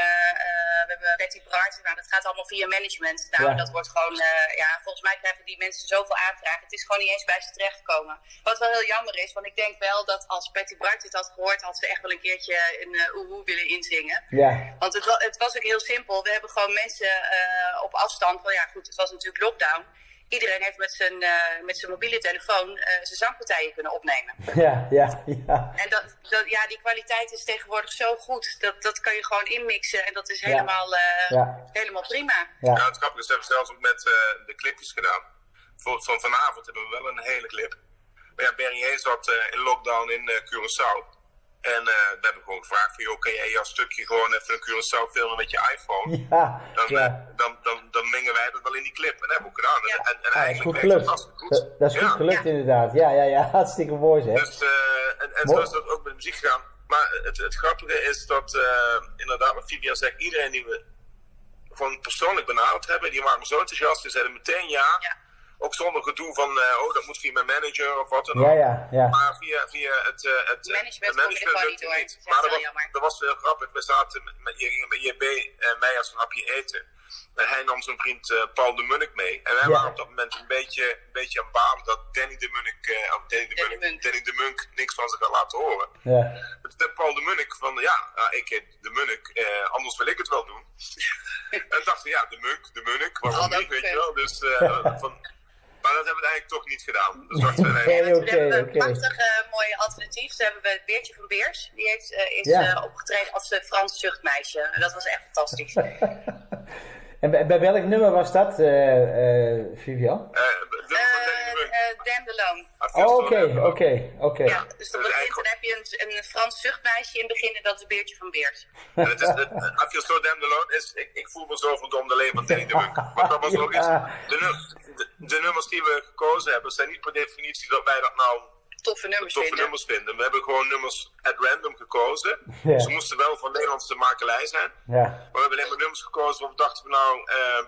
eh, we hebben Betty Bart, nou, dat gaat allemaal via management. Nou, Ja. dat wordt gewoon, eh, ja, volgens mij krijgen die mensen zoveel aanvragen. Het is gewoon niet eens bij ze terechtgekomen. Wat wel heel jammer is, want ik denk wel dat als Betty Bart dit had gehoord, had ze echt wel een keertje een uh, oehoe willen inzingen. ja, Want het, het was ook heel simpel. We hebben gewoon mensen eh, op afstand. Van ja, goed, het was natuurlijk lockdown. Iedereen heeft met zijn, eh, met zijn mobiele telefoon eh, zijn zangpartijen kunnen opnemen. ja, ja, ja. En dat, dat, ja, die kwaliteit is tegenwoordig zo goed. Dat, dat kan je gewoon inmixen en dat is Ja. helemaal, eh, Ja. helemaal prima. Ja. Ja, het grappige is, we hebben zelfs ook met eh, de clipjes gedaan. Voor, van vanavond hebben we wel een hele clip. Maar ja, Barry Hayes zat eh, in lockdown in eh, Curaçao. En eh, we hebben gewoon gevraagd van, joh, kan jij jouw stukje gewoon even een Curaçao filmen met je iPhone? Ja, Dan, ja. dan, dan, dan mengen wij dat wel in die clip. En dat hebben we ook gedaan. Ja. En, en Ah, dat is eigenlijk goed werkt gelukt. het hartstikke goed. Dat, dat is goed gelukt Ja. inderdaad. Ja, ja, ja. Hartstikke mooi zeg. Dus, eh, en, en Mooi. zo is dat ook met muziek gegaan. Maar het, het grappige is dat, eh, inderdaad, wat Vivian zegt, iedereen die we gewoon persoonlijk benaderd hebben, die waren zo enthousiast, die zeiden meteen ja. Ook zonder gedoe van, eh, oh, dat moet via mijn manager of wat dan ook. Ja, ja, ja. Maar via, via het, eh, het Management gewoon niet lukte door. niet. Dat is Maar dat was, jammer. dat was heel grappig. We zaten met, met, je ging bij JB en mij als een hapje eten. En hij nam zijn vriend eh, Paul de Munnik mee. En wij Ja. waren op dat moment een beetje, een beetje aan baan dat Danny de Munnik, eh, of Danny de Danny Munnik. Danny de Munk niks van zich had laten horen. ja. Toen zei Paul de Munnik van, ja, nou, ik heet de Munnik, eh, anders wil ik het wel doen. en dachten, ja, de Munk, de Munnik, waarom Oh, niet, weet je wel. Dus, eh, van, maar dat hebben we eigenlijk toch niet gedaan. Dus Nee, oké, hebben we een prachtig eh, mooi alternatief. Toen hebben we het Beertje van Beers. Die heeft, eh, is Ja. eh, opgetreden als Frans zuchtmeisje. En dat was echt fantastisch. En bij, bij welk nummer was dat, eh eh Vivian? eh. Eh. I feel Oh, oké, oké, oké. Ja, dus dan, Dus begint, eigenlijk- dan heb je een, een Frans zuchtmeisje in het begin en dat is het Beertje van Beers. En het is, het, is, ik, ik voel me zo verdomd alleen van Danny de Munk. Want dat was ook iets, de, de nummers die we gekozen hebben, zijn niet per definitie dat wij dat nou Toffe nummers toffe vinden. nummers vinden. We hebben gewoon nummers at random gekozen. Ja. Ze moesten wel van Nederlandse makelij zijn. Ja, Maar we hebben alleen maar nummers gekozen waarvan we dachten van nou, eh,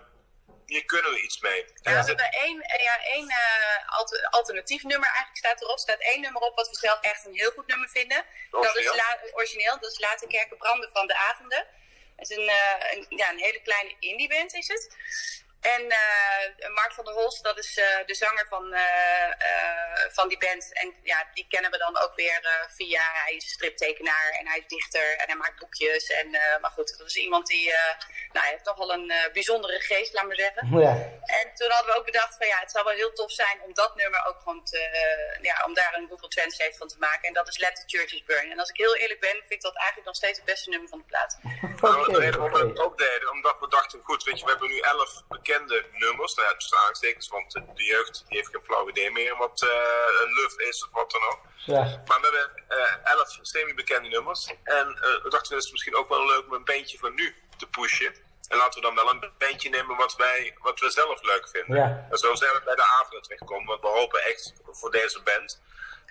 hier kunnen we iets mee. Ja, we hebben één, eh, ja, één eh, alter- alternatief nummer eigenlijk staat erop. Er staat één nummer op wat we zelf echt een heel goed nummer vinden. Dat is Origineel? la, origineel, dat is Laat de kerken branden van de avonden. Het is een, eh, een, ja, een hele kleine indieband is het. En eh, Mark van der Holst, dat is eh, de zanger van, eh, eh, van die band. En ja, die kennen we dan ook weer eh, via, hij is striptekenaar en hij is dichter en hij maakt boekjes. En, eh, maar goed, dat is iemand die, eh, nou, hij heeft toch wel een eh, bijzondere geest, laat maar zeggen. ja. En toen hadden we ook bedacht van ja, het zou wel heel tof zijn om dat nummer ook gewoon te, ja, om daar een Google Translate van te maken. En dat is Let the Churches Burn. En als ik heel eerlijk ben, vind ik dat eigenlijk nog steeds het beste nummer van de plaat. Nou, de reden waarom we ook deden, omdat we dachten, goed, weet je, we hebben nu elf bekende nummers, nou, tussen aanstekens, want de jeugd die heeft geen flauw idee meer wat eh, een luf is of wat dan ook. Ja, Maar we hebben eh, elf semi-bekende nummers. En eh, we dachten, het is misschien ook wel leuk om een bandje van nu te pushen. En laten we dan wel een bandje nemen wat wij, wat we zelf leuk vinden. Ja. En zo zijn we bij de avonden terechtgekomen. Want we hopen echt voor deze band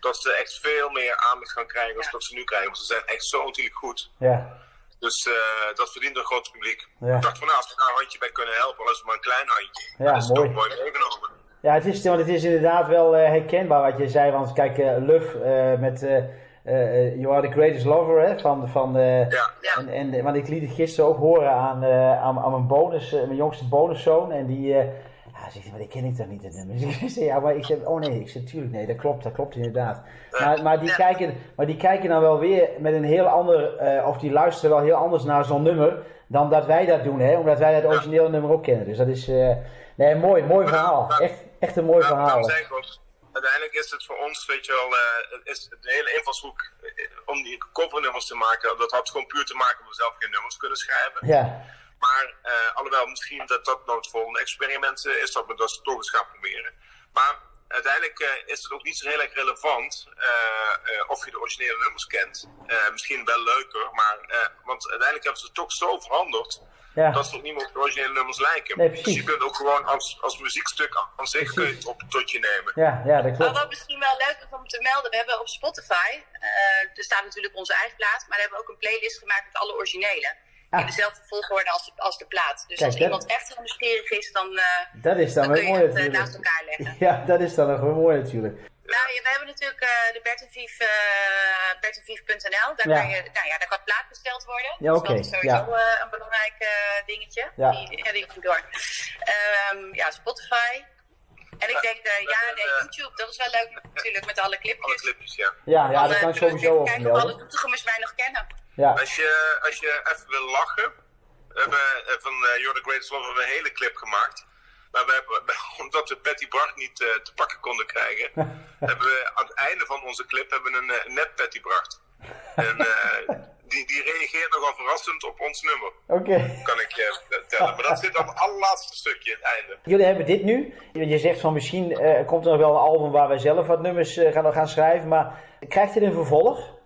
dat ze echt veel meer aandacht gaan krijgen dan Ja. dat ze nu krijgen. Want ze zijn echt zo ontzettend goed. ja, Dus eh, dat verdient een groot publiek. Ja. Ik dacht van nou, als we daar een handje bij kunnen helpen, al is het maar een klein handje. Ja, dan is mooi. mooi meegenomen. Ja, het is, want het is inderdaad wel eh, herkenbaar wat je zei. Want kijk, eh Luf met You Are the Greatest Lover, hè, van, van, Ja, Ja. En, en, want ik liet het gisteren ook horen aan, aan, aan mijn, bonus, mijn jongste bonuszoon. En die ja, zegt, hij, maar die ken ik toch niet, het nummer. Dus ik ja, maar ik zeg, oh nee, ik zeg, tuurlijk nee, dat klopt, dat klopt inderdaad. Maar, maar, die Ja. kijken, maar die kijken dan wel weer met een heel ander, eh, of die luisteren wel heel anders naar zo'n nummer dan dat wij dat doen, hè. Omdat wij dat originele nummer ook kennen. Dus dat is, eh, nee, mooi, mooi verhaal. Echt, echt een mooi verhaal. uiteindelijk is het voor ons, weet je wel, eh, is de hele invalshoek om die covernummers te maken, dat had gewoon puur te maken omdat we zelf geen nummers kunnen schrijven. Ja, Maar eh, alhoewel misschien dat dat nou het volgende experiment eh, is, dat we dat toch eens gaan proberen. Maar uiteindelijk eh, is het ook niet zo heel erg relevant eh, eh, of je de originele nummers kent. Eh, misschien wel leuker, maar eh, want uiteindelijk hebben ze het toch zo veranderd ja. dat ze ook niet meer op de originele nummers lijken. Nee, dus je kunt ook gewoon als, als muziekstuk aan zich kun je het op tot je nemen. Ja, ja, dat Maar klopt. wat misschien wel leuk is om te melden, we hebben op Spotify, eh, er staat natuurlijk onze eigen plaat, maar we hebben ook een playlist gemaakt met alle originele. Ah. In dezelfde volgorde als de, als de plaat. Dus Kijk, als dat- iemand echt heel nieuwsgierig is, dan, eh, Dat is dan kun je mooi het eh, natuurlijk. naast elkaar leggen. Ja, dat is dan nog wel mooi natuurlijk. Nou, ja, we hebben natuurlijk eh, de Bert en Vief, eh, bertenvief.nl. Daar, Ja. kan je, nou ja, daar kan plaat besteld worden. Ja, Dus dat is sowieso ja. eh, een belangrijk dingetje. Ja. Die, ja, die ging door. Ehm, ja, Spotify. En ik denk, eh, ja, nee, YouTube, dat is wel leuk natuurlijk met alle clipjes. Alle clipjes, ja. Ja, ja, eh, kan we sowieso over kijken of alle mij nog kennen. Ja, Als je, als je even wil lachen, we hebben eh, van eh, You're the Greatest Love een hele clip gemaakt. Maar we hebben, omdat we Patty Bart niet eh, te pakken konden krijgen, hebben we aan het einde van onze clip hebben een net Patty Bart. En die, die reageert nogal verrassend op ons nummer, oké. kan ik je vertellen. Maar dat zit aan het allerlaatste stukje, het einde. Jullie hebben dit nu. Je zegt van misschien komt er nog wel een album waar wij zelf wat nummers gaan, gaan schrijven. Maar krijgt dit een vervolg?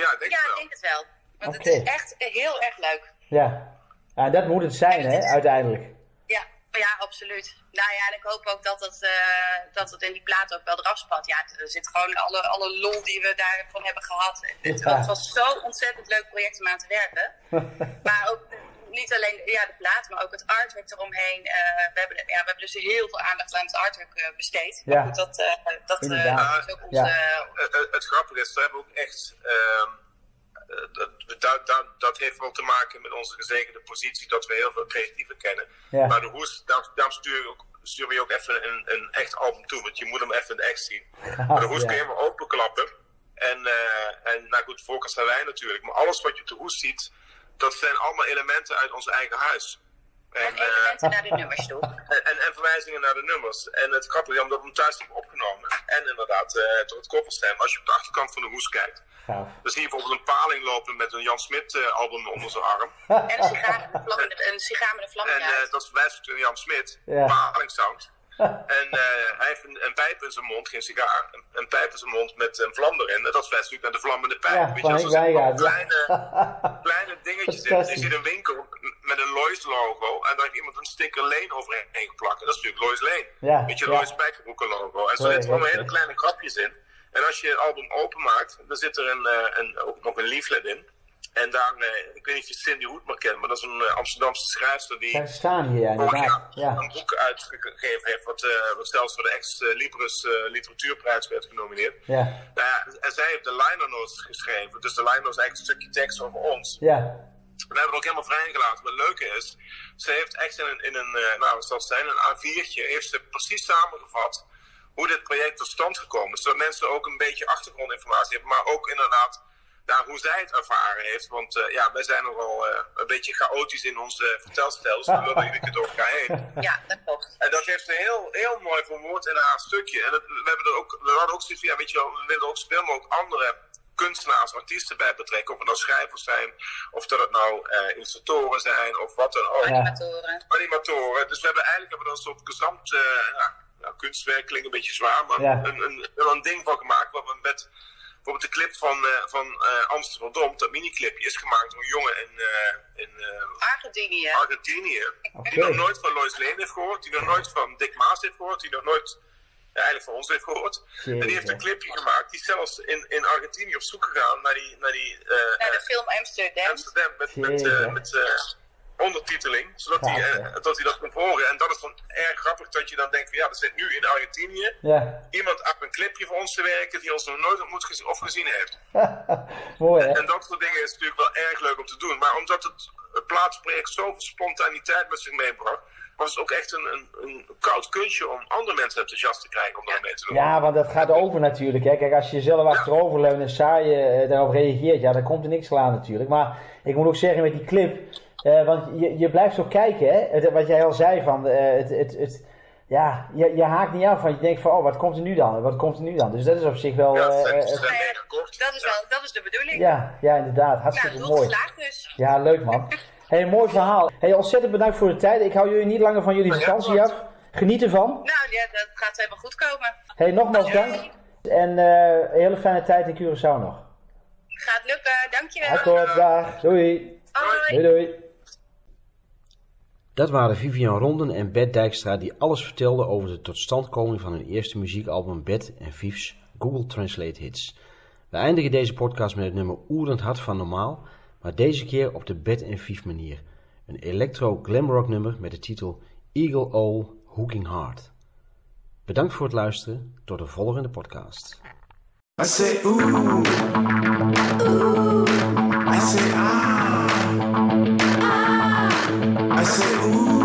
Ja, ik denk Ja, ik wel. denk het wel. Want Oké. het is echt heel erg leuk. Ja. ja, dat moet het zijn, hè, uiteindelijk. Ja, ja, absoluut. Nou ja, en ik hoop ook dat het, eh, dat het in die plaat ook wel eraf spat. Ja, er zit gewoon alle, alle lol die we daarvan hebben gehad. Het, Ja. het was zo'n ontzettend leuk project om aan te werken. maar ook niet alleen ja, de plaat, maar ook het artwork eromheen. Eh, we, hebben, ja, we hebben dus heel veel aandacht aan het artwork eh, besteed. Ja. Maar goed, dat, eh, dat, eh, is ook onze... Ja. Het grappige is, we hebben ook echt. ehm, eh, dat, dat, dat, dat heeft wel te maken met onze gezegende positie dat we heel veel creatieven kennen. Ja. Maar de hoes, daarom, daarom sturen we ook, we je ook even een, een echt album toe, want je moet hem even in het echt zien. Maar de hoes Ja. kun je helemaal openklappen. En, eh, en nou goed, voorkant zijn wij natuurlijk. Maar alles wat je op de hoes ziet, dat zijn allemaal elementen uit ons eigen huis. En eh, elementen naar de nummers toe. en, en, en verwijzingen naar de nummers. En het grappige is, omdat we hem thuis hebben opgenomen. En inderdaad, eh door het kofferstem. Als je op de achterkant van de hoes kijkt. Gaaf. Dan zie je bijvoorbeeld een paling lopen met een Jan Smit eh, album onder zijn arm. En een sigaar met een vlam in de- En eh, dat verwijst naar Jan Smit. Ja. Paling sound. En eh, hij heeft een, een pijp in zijn mond, geen sigaar. Een, een pijp in zijn mond met een vlam erin. En dat verwijst natuurlijk naar de vlammende pijp. Ja, Weet je, zitten Wijngaard, allemaal ja. kleine, kleine dingetjes in. Je ziet een winkel met een Lois logo. En daar heeft iemand een sticker Lane overheen geplakt. En dat is natuurlijk Lois Lane. Ja, Weet je. Lois Spijkerbroeken logo. En zo zitten allemaal hele kleine grapjes in. En als je het album openmaakt, dan zit er een, eh, een, ook nog een leaflet in. En daar, eh, ik weet niet of je Cindy Hoedmer kent, maar dat is een eh, Amsterdamse schrijfster die Zij staan hier, ja, inderdaad. jaar Ja. een boek uitgegeven heeft, wat, eh, wat zelfs voor de ex-Libris literatuurprijs werd genomineerd. Ja. Nou ja, en zij heeft de liner notes geschreven. Dus de liner notes is eigenlijk een stukje tekst over ons. Ja. We hebben het ook helemaal vrijgelaten. Maar het leuke is, ze heeft echt in een, in een nou, wat zal het zijn, een A4'tje, heeft ze precies samengevat hoe dit project tot stand gekomen is. Zodat mensen ook een beetje achtergrondinformatie hebben, maar ook inderdaad ja, hoe zij het ervaren heeft. Want eh, ja, wij zijn nogal eh, een beetje chaotisch in onze vertelstijl, dus we lullen iedere keer door elkaar heen. Ja, dat klopt. En dat heeft ze heel, heel mooi verwoord in haar stukje. En we, hebben er ook, we hadden ook zoiets van, ja, weet je wel, we willen ook zoveel mogelijk andere kunstenaars, artiesten bij betrekken. Of het nou schrijvers zijn, of dat het nou eh illustratoren zijn, of wat dan ook. Animatoren. Animatoren. Dus we hebben eigenlijk hebben we een soort gezamd eh, ja, nou, kunstwerk, klinkt een beetje zwaar, maar Ja. een, een, een ding van gemaakt. Waar we met bijvoorbeeld de clip van, eh, van eh, Amsterdam, dat miniclipje, is gemaakt door een jongen in, eh, in eh, Argentinië. Argentinië. Die nog nooit van Lois Lane heeft gehoord, die nog nooit van Dick Maas heeft gehoord, die nog nooit ja, eigenlijk van ons heeft gehoord. En die heeft een clipje gemaakt, die is zelfs in, in Argentinië op zoek gegaan naar die, naar die eh, Naar de film Amsterdam. Amsterdam met, met, met, ondertiteling, zodat hij, eh, ja. dat hij dat kon horen. En dat is dan erg grappig dat je dan denkt van ja, er zit nu in Argentinië Ja, iemand aan een clipje voor ons te werken die ons nog nooit ontmoet gez- of gezien heeft. mooi hè? En dat soort dingen is natuurlijk wel erg leuk om te doen. Maar omdat het, het plaatsproject zoveel spontaniteit met zich meebracht, was het ook echt een, een, een koud kunstje om andere mensen enthousiast te krijgen om daar mee te doen. Ja, want dat gaat over natuurlijk. Hè. Kijk, als je zelf achteroverleunt en saai eh, daarop reageert, ja, dan komt er niks aan natuurlijk. Maar ik moet ook zeggen met die clip, eh, want je, je blijft zo kijken, hè. Het- wat jij al zei van, eh, het, het, het, ja, je, je haakt niet af, want je denkt van, oh, wat komt er nu dan? Wat komt er nu dan? Dus dat is op zich wel, Ja, eh, eh, eh. Dat is, wel, dat is de bedoeling. ja, ja, inderdaad, nou, hartstikke doel mooi. dus. Ja, leuk man. Hey, mooi verhaal. Hey, ontzettend bedankt voor de tijd. Ik hou jullie niet langer van jullie Ja, vakantie af. Geniet ervan. Nou, ja, dat gaat helemaal goed komen. Hey, nogmaals dank. En eh, een hele fijne tijd in Curaçao nog. Gaat lukken, dankjewel. Akkoord, dag. Doei. Hoi. Doei, doei. Dat waren Vivian Ronden en Bert Dijkstra die alles vertelden over de totstandkoming van hun eerste muziekalbum Bert en Viefs Google Translate Hits. We eindigen deze podcast met het nummer Oerend Hart van Normaal, maar deze keer op de Bert en Vief manier. Een electro glamrock nummer met de titel Eagle Owl Hooking Heart. Bedankt voor het luisteren, tot de volgende podcast. Ooh, say ah, I say ooh, ooh.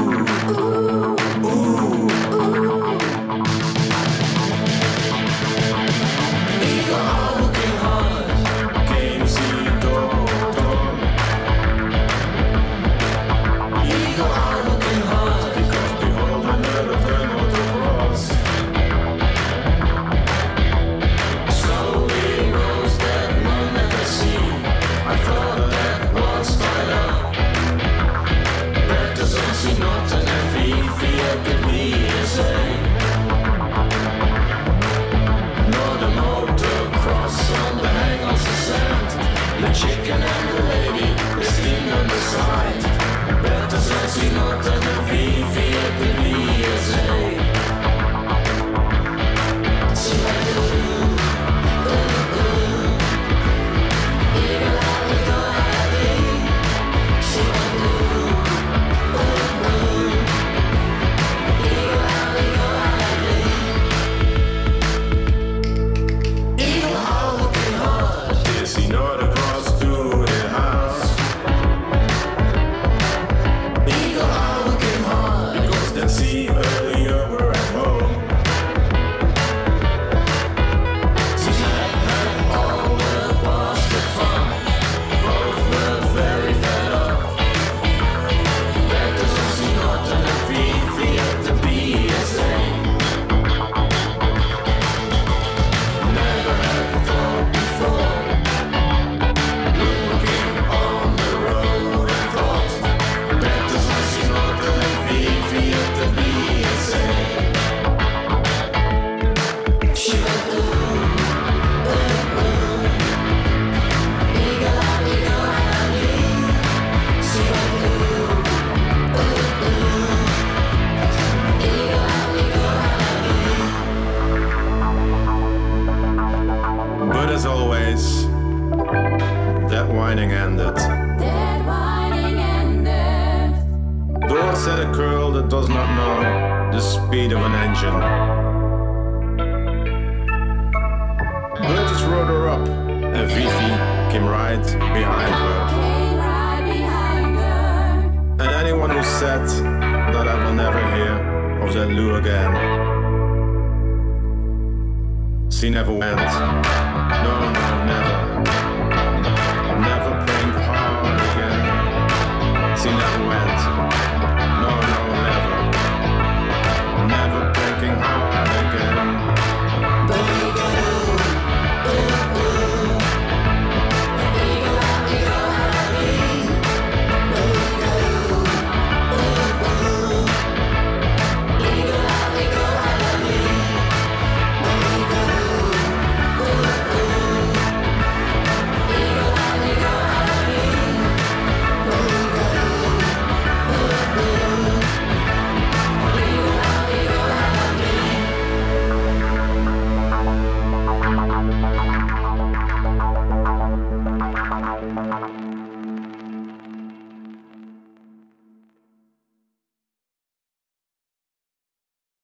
That whining ended. Dead whining ended. Door said a girl that does not know the speed of an engine. Burgess rode her up, and Vivi came right behind her. Right behind her. And anyone who said that I will never hear of that Lou again, she never went. No, no. Never galaxy never went. No, no, never. Never breaking heart again.